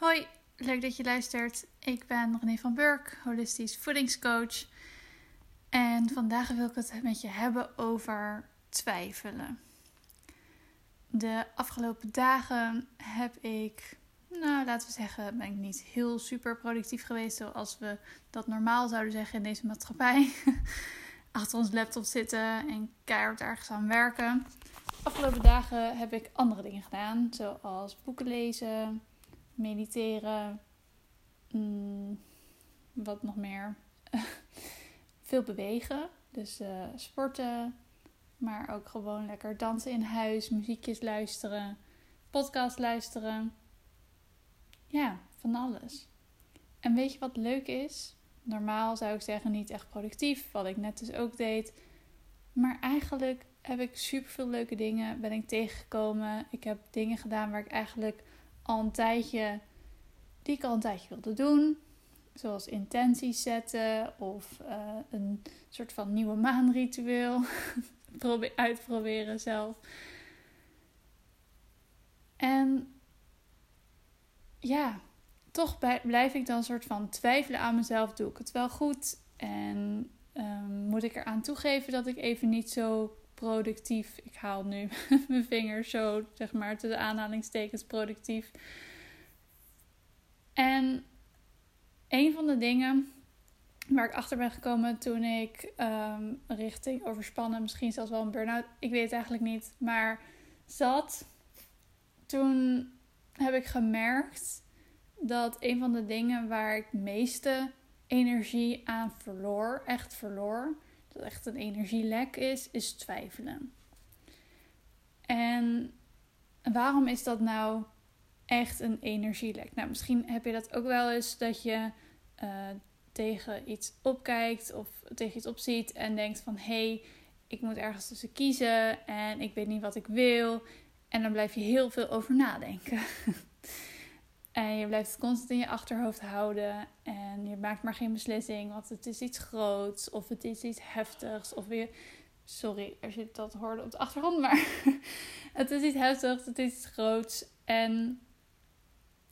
Hoi, leuk dat je luistert. Ik ben René van Burk, holistisch voedingscoach. En vandaag wil ik het met je hebben over twijfelen. De afgelopen dagen heb ik, nou laten we zeggen, ben ik niet heel super productief geweest zoals we dat normaal zouden zeggen in deze maatschappij. Achter ons laptop zitten en keihard ergens aan werken. Afgelopen dagen heb ik andere dingen gedaan, zoals boeken lezen, mediteren, mm, wat nog meer. Veel bewegen, dus uh, sporten, maar ook gewoon lekker dansen in huis, muziekjes luisteren, podcast luisteren. Ja, van alles. En weet je wat leuk is? Normaal zou ik zeggen niet echt productief, wat ik net dus ook deed. Maar eigenlijk heb ik super veel leuke dingen ben ik tegengekomen. Ik heb dingen gedaan waar ik eigenlijk al een tijdje, die ik al een tijdje wilde doen. Zoals intenties zetten of uh, een soort van nieuwe maanritueel uitproberen zelf. En ja, toch blijf ik dan een soort van twijfelen aan mezelf. Doe ik het wel goed? En um, moet ik eraan toegeven dat ik even niet zo productief. Ik haal nu mijn vingers zo, zeg maar, tussen aanhalingstekens productief. En een van de dingen waar ik achter ben gekomen toen ik um, richting overspannen, misschien zelfs wel een burn-out, ik weet het eigenlijk niet, maar zat. Toen heb ik gemerkt dat een van de dingen waar ik meeste energie aan verloor, echt verloor, dat echt een energielek is, is twijfelen. En waarom is dat nou echt een energielek? Nou, misschien heb je dat ook wel eens dat je uh, tegen iets opkijkt of tegen iets opziet en denkt van hé, hey, ik moet ergens tussen kiezen en ik weet niet wat ik wil. En dan blijf je heel veel over nadenken. En je blijft het constant in je achterhoofd houden. En je maakt maar geen beslissing. Want het is iets groots. Of het is iets heftigs. Of weer. Sorry als je dat hoorde op de achtergrond. Maar het is iets heftigs. Het is iets groots. En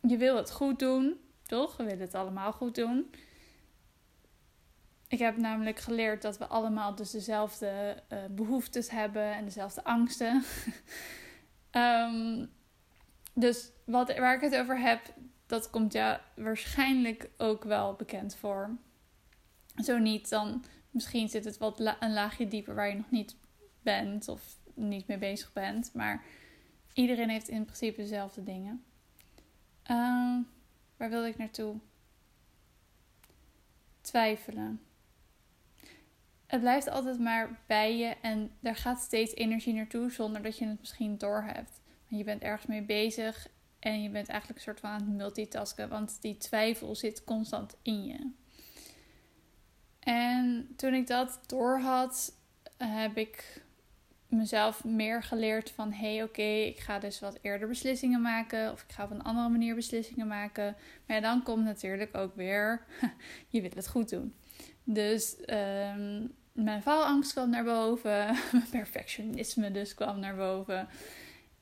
je wil het goed doen. Toch? We willen het allemaal goed doen. Ik heb namelijk geleerd dat we allemaal dus dezelfde uh, behoeftes hebben. En dezelfde angsten. um, Dus wat, waar ik het over heb, dat komt ja waarschijnlijk ook wel bekend voor. Zo niet, dan misschien zit het wat een laagje dieper waar je nog niet bent of niet mee bezig bent. Maar iedereen heeft in principe dezelfde dingen. Uh, waar wilde ik naartoe? Twijfelen. Het blijft altijd maar bij je en daar gaat steeds energie naartoe zonder dat je het misschien doorhebt je bent ergens mee bezig en je bent eigenlijk een soort van aan het multitasken, want die twijfel zit constant in je. En toen ik dat doorhad, heb ik mezelf meer geleerd van hé hey, oké, ik ga dus wat eerder beslissingen maken of ik ga op een andere manier beslissingen maken. Maar ja, dan komt natuurlijk ook weer, je wil het goed doen. Dus um, mijn faalangst kwam naar boven, mijn perfectionisme dus kwam naar boven.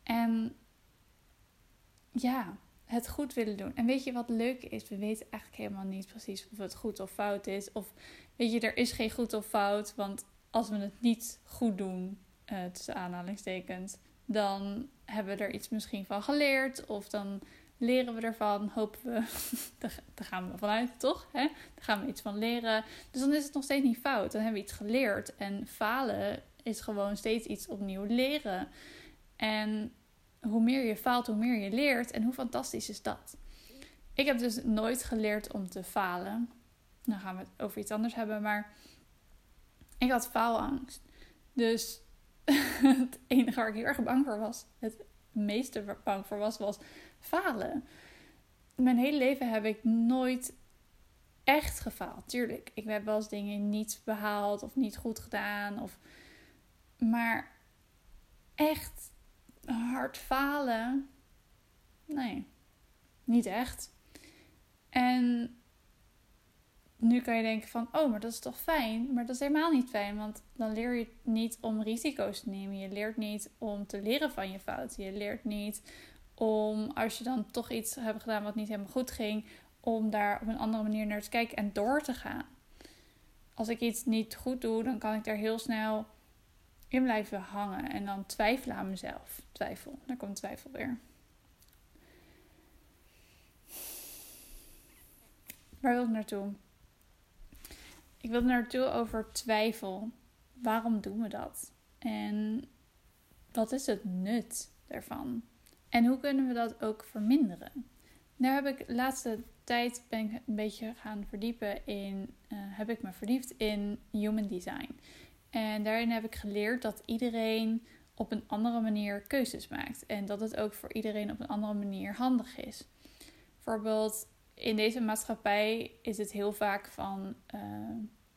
En ja, het goed willen doen. En weet je wat leuk is? We weten eigenlijk helemaal niet precies of het goed of fout is. Of weet je, er is geen goed of fout. Want als we het niet goed doen, uh, tussen aanhalingstekens, dan hebben we er iets misschien van geleerd. Of dan leren we ervan, hopen we. Daar gaan we vanuit, toch? Hè? Daar gaan we iets van leren. Dus dan is het nog steeds niet fout. Dan hebben we iets geleerd. En falen is gewoon steeds iets opnieuw leren. En hoe meer je faalt, hoe meer je leert. En hoe fantastisch is dat? Ik heb dus nooit geleerd om te falen. Dan gaan we het over iets anders hebben. Maar ik had faalangst. Dus het enige waar ik heel erg bang voor was, het meeste bang voor was, was falen. Mijn hele leven heb ik nooit echt gefaald. Tuurlijk, ik heb wel eens dingen niet behaald of niet goed gedaan. Of... Maar echt hard falen? Nee, niet echt. En nu kan je denken van, oh, maar dat is toch fijn? Maar dat is helemaal niet fijn, want dan leer je niet om risico's te nemen. Je leert niet om te leren van je fouten. Je leert niet Om als je dan toch iets hebt gedaan wat niet helemaal goed ging, om daar op een andere manier naar te kijken en door te gaan. Als ik iets niet goed doe, dan kan ik daar heel snel in blijven hangen en dan twijfelen aan mezelf. Twijfel, daar komt twijfel weer. Waar wil ik naartoe? Ik wil naartoe over twijfel. Waarom doen we dat? En wat is het nut daarvan? En hoe kunnen we dat ook verminderen? Daar heb ik de laatste tijd ben ik een beetje gaan verdiepen in, uh, heb ik me verdiept in human design. En daarin heb ik geleerd dat iedereen op een andere manier keuzes maakt. En dat het ook voor iedereen op een andere manier handig is. Bijvoorbeeld in deze maatschappij is het heel vaak van uh,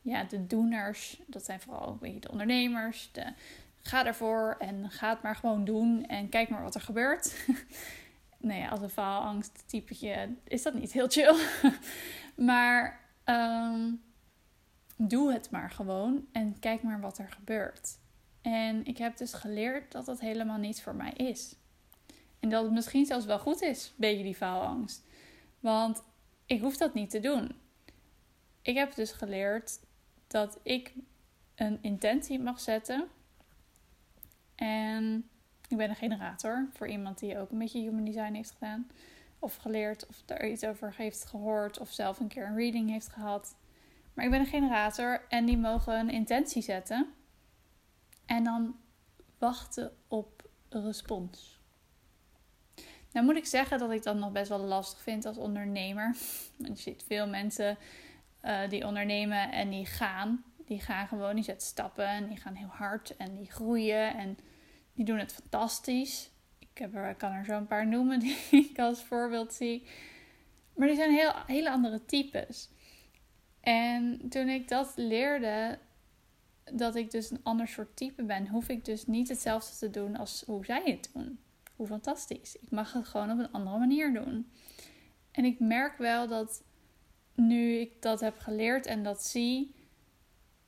ja, de doeners. Dat zijn vooral een beetje de ondernemers. De, ga ervoor en ga het maar gewoon doen en kijk maar wat er gebeurt. nou ja, als een faalangst typetje is dat niet heel chill. maar um, doe het maar gewoon en kijk maar wat er gebeurt. En ik heb dus geleerd dat dat helemaal niet voor mij is. En dat het misschien zelfs wel goed is, beetje die faalangst. Want ik hoef dat niet te doen. Ik heb dus geleerd dat ik een intentie mag zetten. En ik ben een generator voor iemand die ook een beetje human design heeft gedaan. Of geleerd, of daar iets over heeft gehoord, of zelf een keer een reading heeft gehad. Maar ik ben een generator en die mogen een intentie zetten. En dan wachten op respons. Nou moet ik zeggen dat ik dat nog best wel lastig vind als ondernemer. Je ziet veel mensen uh, die ondernemen en die gaan. Die gaan gewoon, die zetten stappen en die gaan heel hard en die groeien en die doen het fantastisch. Ik, heb er, kan er zo een paar noemen die ik als voorbeeld zie. Maar die zijn heel, hele andere types. En toen ik dat leerde, dat ik dus een ander soort type ben, hoef ik dus niet hetzelfde te doen als hoe zij het doen. Hoe fantastisch. Ik mag het gewoon op een andere manier doen. En ik merk wel dat nu ik dat heb geleerd en dat zie,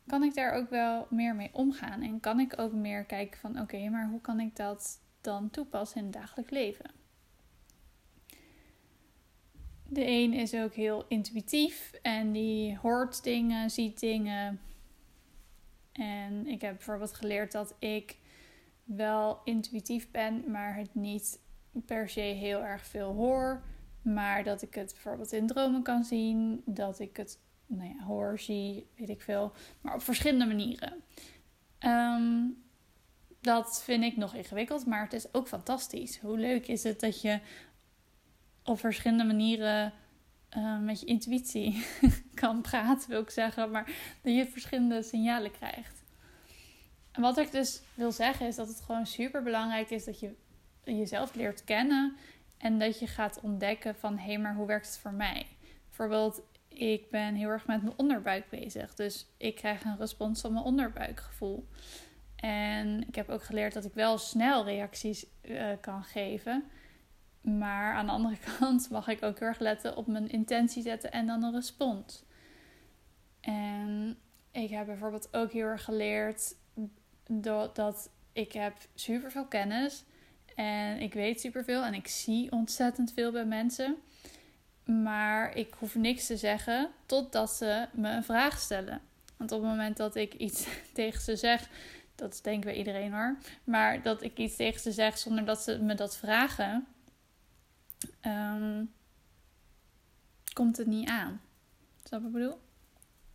kan ik daar ook wel meer mee omgaan. En kan ik ook meer kijken van oké, maar hoe kan ik dat dan toepassen in het dagelijks leven? De een is ook heel intuïtief en die hoort dingen, ziet dingen. En ik heb bijvoorbeeld geleerd dat ik wel intuïtief ben, maar het niet per se heel erg veel hoor. Maar dat ik het bijvoorbeeld in dromen kan zien, dat ik het nou ja, hoor, zie, weet ik veel. Maar op verschillende manieren. Um, dat vind ik nog ingewikkeld, maar het is ook fantastisch. Hoe leuk is het dat je op verschillende manieren uh, met je intuïtie kan praten, wil ik zeggen. Maar dat je verschillende signalen krijgt. En wat ik dus wil zeggen is dat het gewoon super belangrijk is dat je jezelf leert kennen. En dat je gaat ontdekken van hé, hey, maar hoe werkt het voor mij? Bijvoorbeeld, ik ben heel erg met mijn onderbuik bezig. Dus ik krijg een respons van mijn onderbuikgevoel. En ik heb ook geleerd dat ik wel snel reacties uh, kan geven. Maar aan de andere kant mag ik ook heel erg letten op mijn intentie zetten en dan een respons. En ik heb bijvoorbeeld ook heel erg geleerd dat ik heb superveel kennis en ik weet superveel en ik zie ontzettend veel bij mensen. Maar ik hoef niks te zeggen totdat ze me een vraag stellen. Want op het moment dat ik iets tegen ze zeg, dat denken we iedereen hoor. Maar dat ik iets tegen ze zeg zonder dat ze me dat vragen, um, komt het niet aan. Snap wat ik bedoel?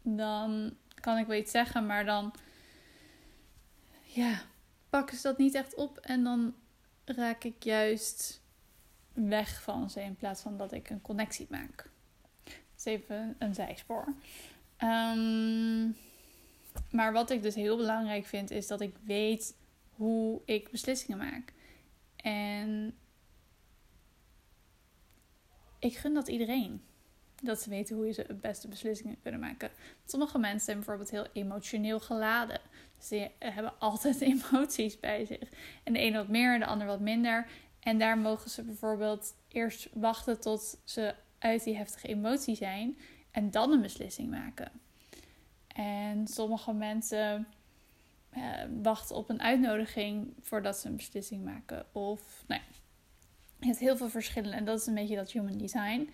Dan kan ik wel iets zeggen, maar dan ja, pakken ze dat niet echt op en dan raak ik juist weg van ze in plaats van dat ik een connectie maak. Dat is even een zijspoor. Um, maar wat ik dus heel belangrijk vind, is dat ik weet hoe ik beslissingen maak. En ik gun dat iedereen. Dat ze weten hoe ze het beste beslissingen kunnen maken. Sommige mensen zijn bijvoorbeeld heel emotioneel geladen. Dus die hebben altijd emoties bij zich. En de ene wat meer, de ander wat minder. En daar mogen ze bijvoorbeeld eerst wachten tot ze uit die heftige emotie zijn. En dan een beslissing maken. En sommige mensen eh, wachten op een uitnodiging voordat ze een beslissing maken. Of, nou ja, Je hebt heel veel verschillen en dat is een beetje dat human design.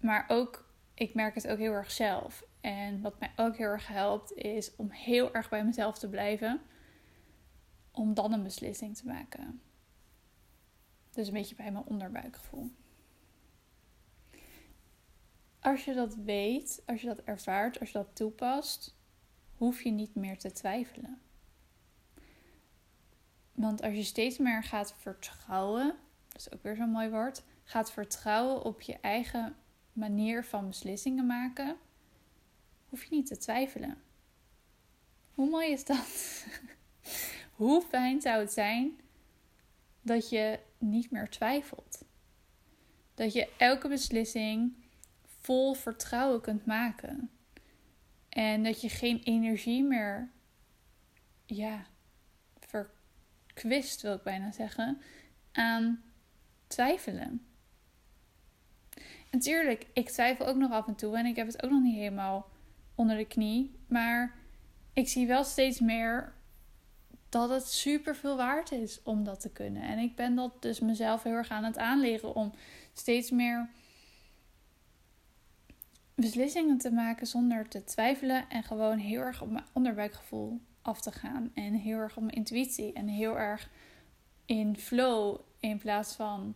Maar ook, ik merk het ook heel erg zelf. En wat mij ook heel erg helpt, is om heel erg bij mezelf te blijven. Om dan een beslissing te maken. Dus een beetje bij mijn onderbuikgevoel. Als je dat weet, als je dat ervaart, als je dat toepast, hoef je niet meer te twijfelen. Want als je steeds meer gaat vertrouwen, dat is ook weer zo'n mooi woord, gaat vertrouwen op je eigen manier van beslissingen maken, hoef je niet te twijfelen. Hoe mooi is dat? Hoe fijn zou het zijn dat je niet meer twijfelt? Dat je elke beslissing vol vertrouwen kunt maken. En dat je geen energie meer, ja, verkwist wil ik bijna zeggen, aan twijfelen. Natuurlijk, ik twijfel ook nog af en toe en ik heb het ook nog niet helemaal onder de knie. Maar ik zie wel steeds meer dat het super veel waard is om dat te kunnen. En ik ben dat dus mezelf heel erg aan het aanleren om steeds meer beslissingen te maken zonder te twijfelen en gewoon heel erg op mijn onderbuikgevoel af te gaan en heel erg op mijn intuïtie en heel erg in flow in plaats van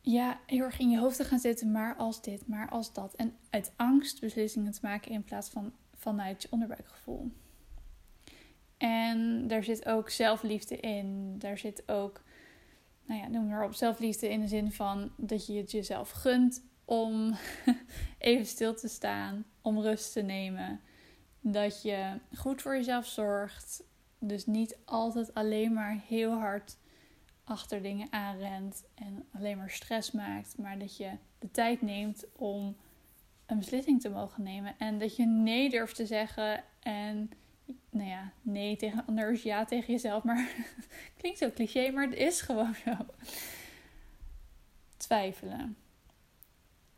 ja, heel erg in je hoofd te gaan zitten, maar als dit, maar als dat. En uit angst beslissingen te maken in plaats van vanuit je onderbuikgevoel. En daar zit ook zelfliefde in. Daar zit ook, nou ja, noem maar op, zelfliefde in de zin van dat je het jezelf gunt om even stil te staan, om rust te nemen. Dat je goed voor jezelf zorgt. Dus niet altijd alleen maar heel hard achter dingen aanrent en alleen maar stress maakt, maar dat je de tijd neemt om een beslissing te mogen nemen en dat je nee durft te zeggen en nou ja, nee tegen anders, ja tegen jezelf, maar klinkt zo cliché, maar het is gewoon zo. Twijfelen.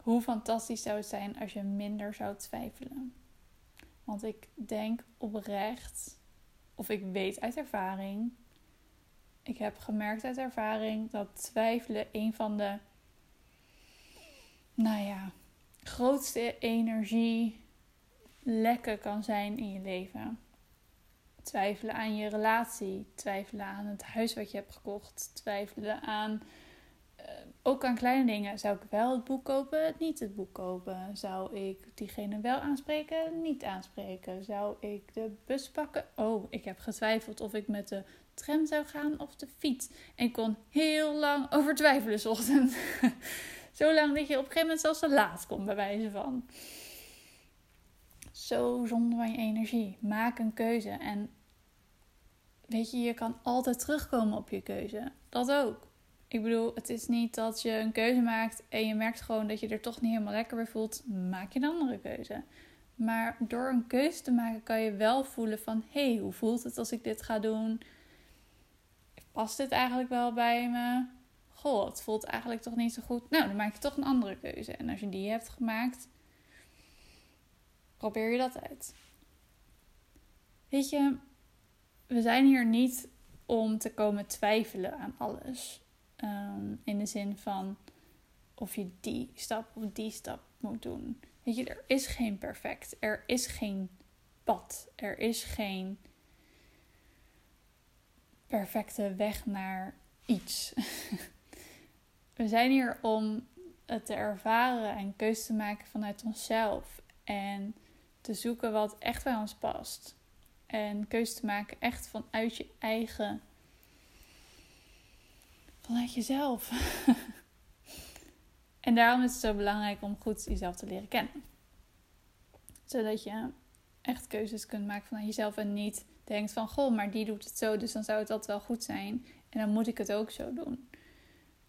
Hoe fantastisch zou het zijn als je minder zou twijfelen? Want ik denk oprecht, of ik weet uit ervaring, ik heb gemerkt uit ervaring dat twijfelen een van de, nou ja, grootste energie lekken kan zijn in je leven. Twijfelen aan je relatie, twijfelen aan het huis wat je hebt gekocht, twijfelen aan ook aan kleine dingen. Zou ik wel het boek kopen, niet het boek kopen? Zou ik diegene wel aanspreken, niet aanspreken? Zou ik de bus pakken? Oh, ik heb getwijfeld of ik met de tram zou gaan of de fiets. En kon heel lang over twijfelen ochtend. Zo lang dat je op een gegeven moment zelfs te laat komt, bij wijze van. Zo zonde van je energie. Maak een keuze. En weet je, je kan altijd terugkomen op je keuze. Dat ook. Ik bedoel, het is niet dat je een keuze maakt en je merkt gewoon dat je er toch niet helemaal lekker bij voelt. Maak je een andere keuze. Maar door een keuze te maken kan je wel voelen van... hé, hey, hoe voelt het als ik dit ga doen? past dit eigenlijk wel bij me? Goh, het voelt eigenlijk toch niet zo goed. Nou, dan maak je toch een andere keuze. En als je die hebt gemaakt, probeer je dat uit. Weet je, we zijn hier niet om te komen twijfelen aan alles. Ehm, in de zin van of je die stap of die stap moet doen. Weet je, er is geen perfect. Er is geen pad. Er is geen perfecte weg naar iets. We zijn hier om het te ervaren en keuzes te maken vanuit onszelf. En te zoeken wat echt bij ons past. En keuzes te maken echt vanuit je eigen. Vanuit jezelf. en daarom is het zo belangrijk om goed jezelf te leren kennen. Zodat je echt keuzes kunt maken vanuit jezelf en niet denkt van goh, maar die doet het zo, dus dan zou het dat wel goed zijn. En dan moet ik het ook zo doen.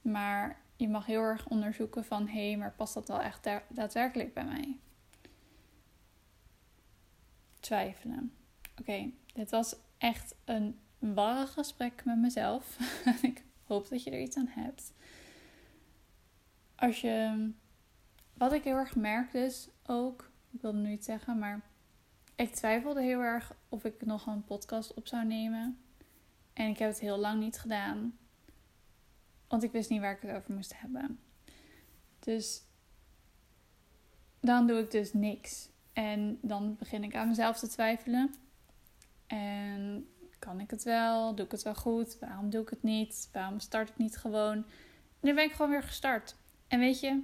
Maar je mag heel erg onderzoeken van hé, hey, maar past dat wel echt daadwerkelijk bij mij? Twijfelen. Oké, dit was echt een ware gesprek met mezelf. hoop dat je er iets aan hebt. Als je. Wat ik heel erg merk, dus ook. Ik wilde nu iets zeggen, maar ik twijfelde heel erg of ik nog een podcast op zou nemen. En ik heb het heel lang niet gedaan. Want ik wist niet waar ik het over moest hebben. Dus dan doe ik dus niks. En dan begin ik aan mezelf te twijfelen. En kan ik het wel? Doe ik het wel goed? Waarom doe ik het niet? Waarom start ik niet gewoon? En nu ben ik gewoon weer gestart. En weet je,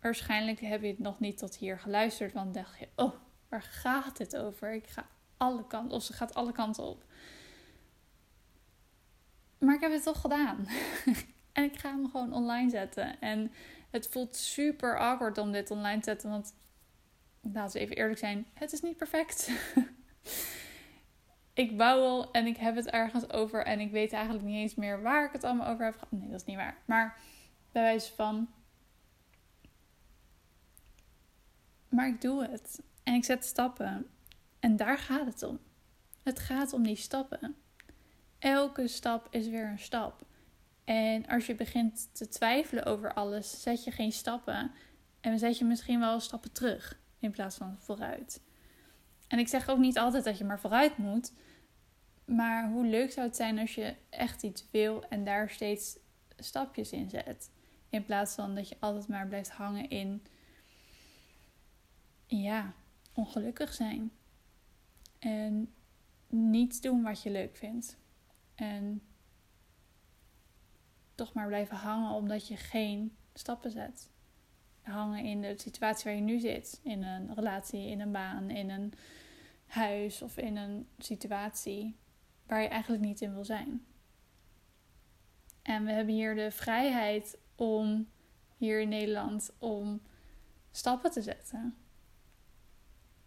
waarschijnlijk heb je het nog niet tot hier geluisterd. Want dacht je, oh, waar gaat het over? Ik ga alle kanten, of ze gaat alle kanten op. Maar ik heb het toch gedaan. en ik ga hem gewoon online zetten. En het voelt super awkward om dit online te zetten. Want laten we even eerlijk zijn, het is niet perfect. ik bouw en ik heb het ergens over en ik weet eigenlijk niet eens meer waar ik het allemaal over heb gehad. Nee, dat is niet waar. Maar bij wijze van. Maar ik doe het. En ik zet stappen. En daar gaat het om. Het gaat om die stappen. Elke stap is weer een stap. En als je begint te twijfelen over alles, zet je geen stappen. En zet je misschien wel stappen terug in plaats van vooruit. En ik zeg ook niet altijd dat je maar vooruit moet. Maar hoe leuk zou het zijn als je echt iets wil en daar steeds stapjes in zet. In plaats van dat je altijd maar blijft hangen in. Ja, ongelukkig zijn. En niets doen wat je leuk vindt. En toch maar blijven hangen omdat je geen stappen zet. Hangen in de situatie waar je nu zit. In een relatie, in een baan, in een huis of in een situatie waar je eigenlijk niet in wil zijn. En we hebben hier de vrijheid om hier in Nederland om stappen te zetten.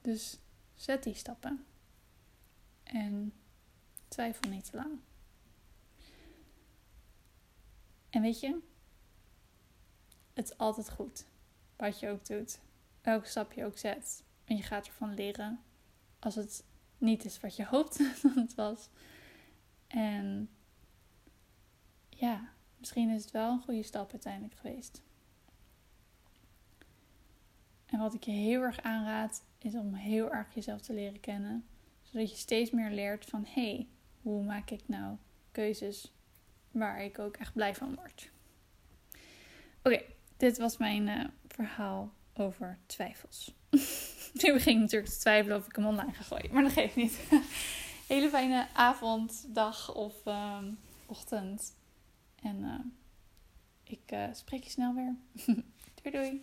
Dus zet die stappen. En twijfel niet te lang. En weet je, het is altijd goed wat je ook doet. Welke stap je ook zet. En je gaat ervan leren als het niet is wat je hoopt dat het was. En ja, misschien is het wel een goede stap uiteindelijk geweest. En wat ik je heel erg aanraad, is om heel erg jezelf te leren kennen. Zodat je steeds meer leert van hé, hey, hoe maak ik nou keuzes waar ik ook echt blij van word. Oké, dit was mijn uh, verhaal over twijfels. nu begin ik natuurlijk te twijfelen of ik hem online ga gooien, maar dat geeft niet. Hele fijne avond, dag of uh, ochtend. En uh, ik uh, spreek je snel weer. doei doei.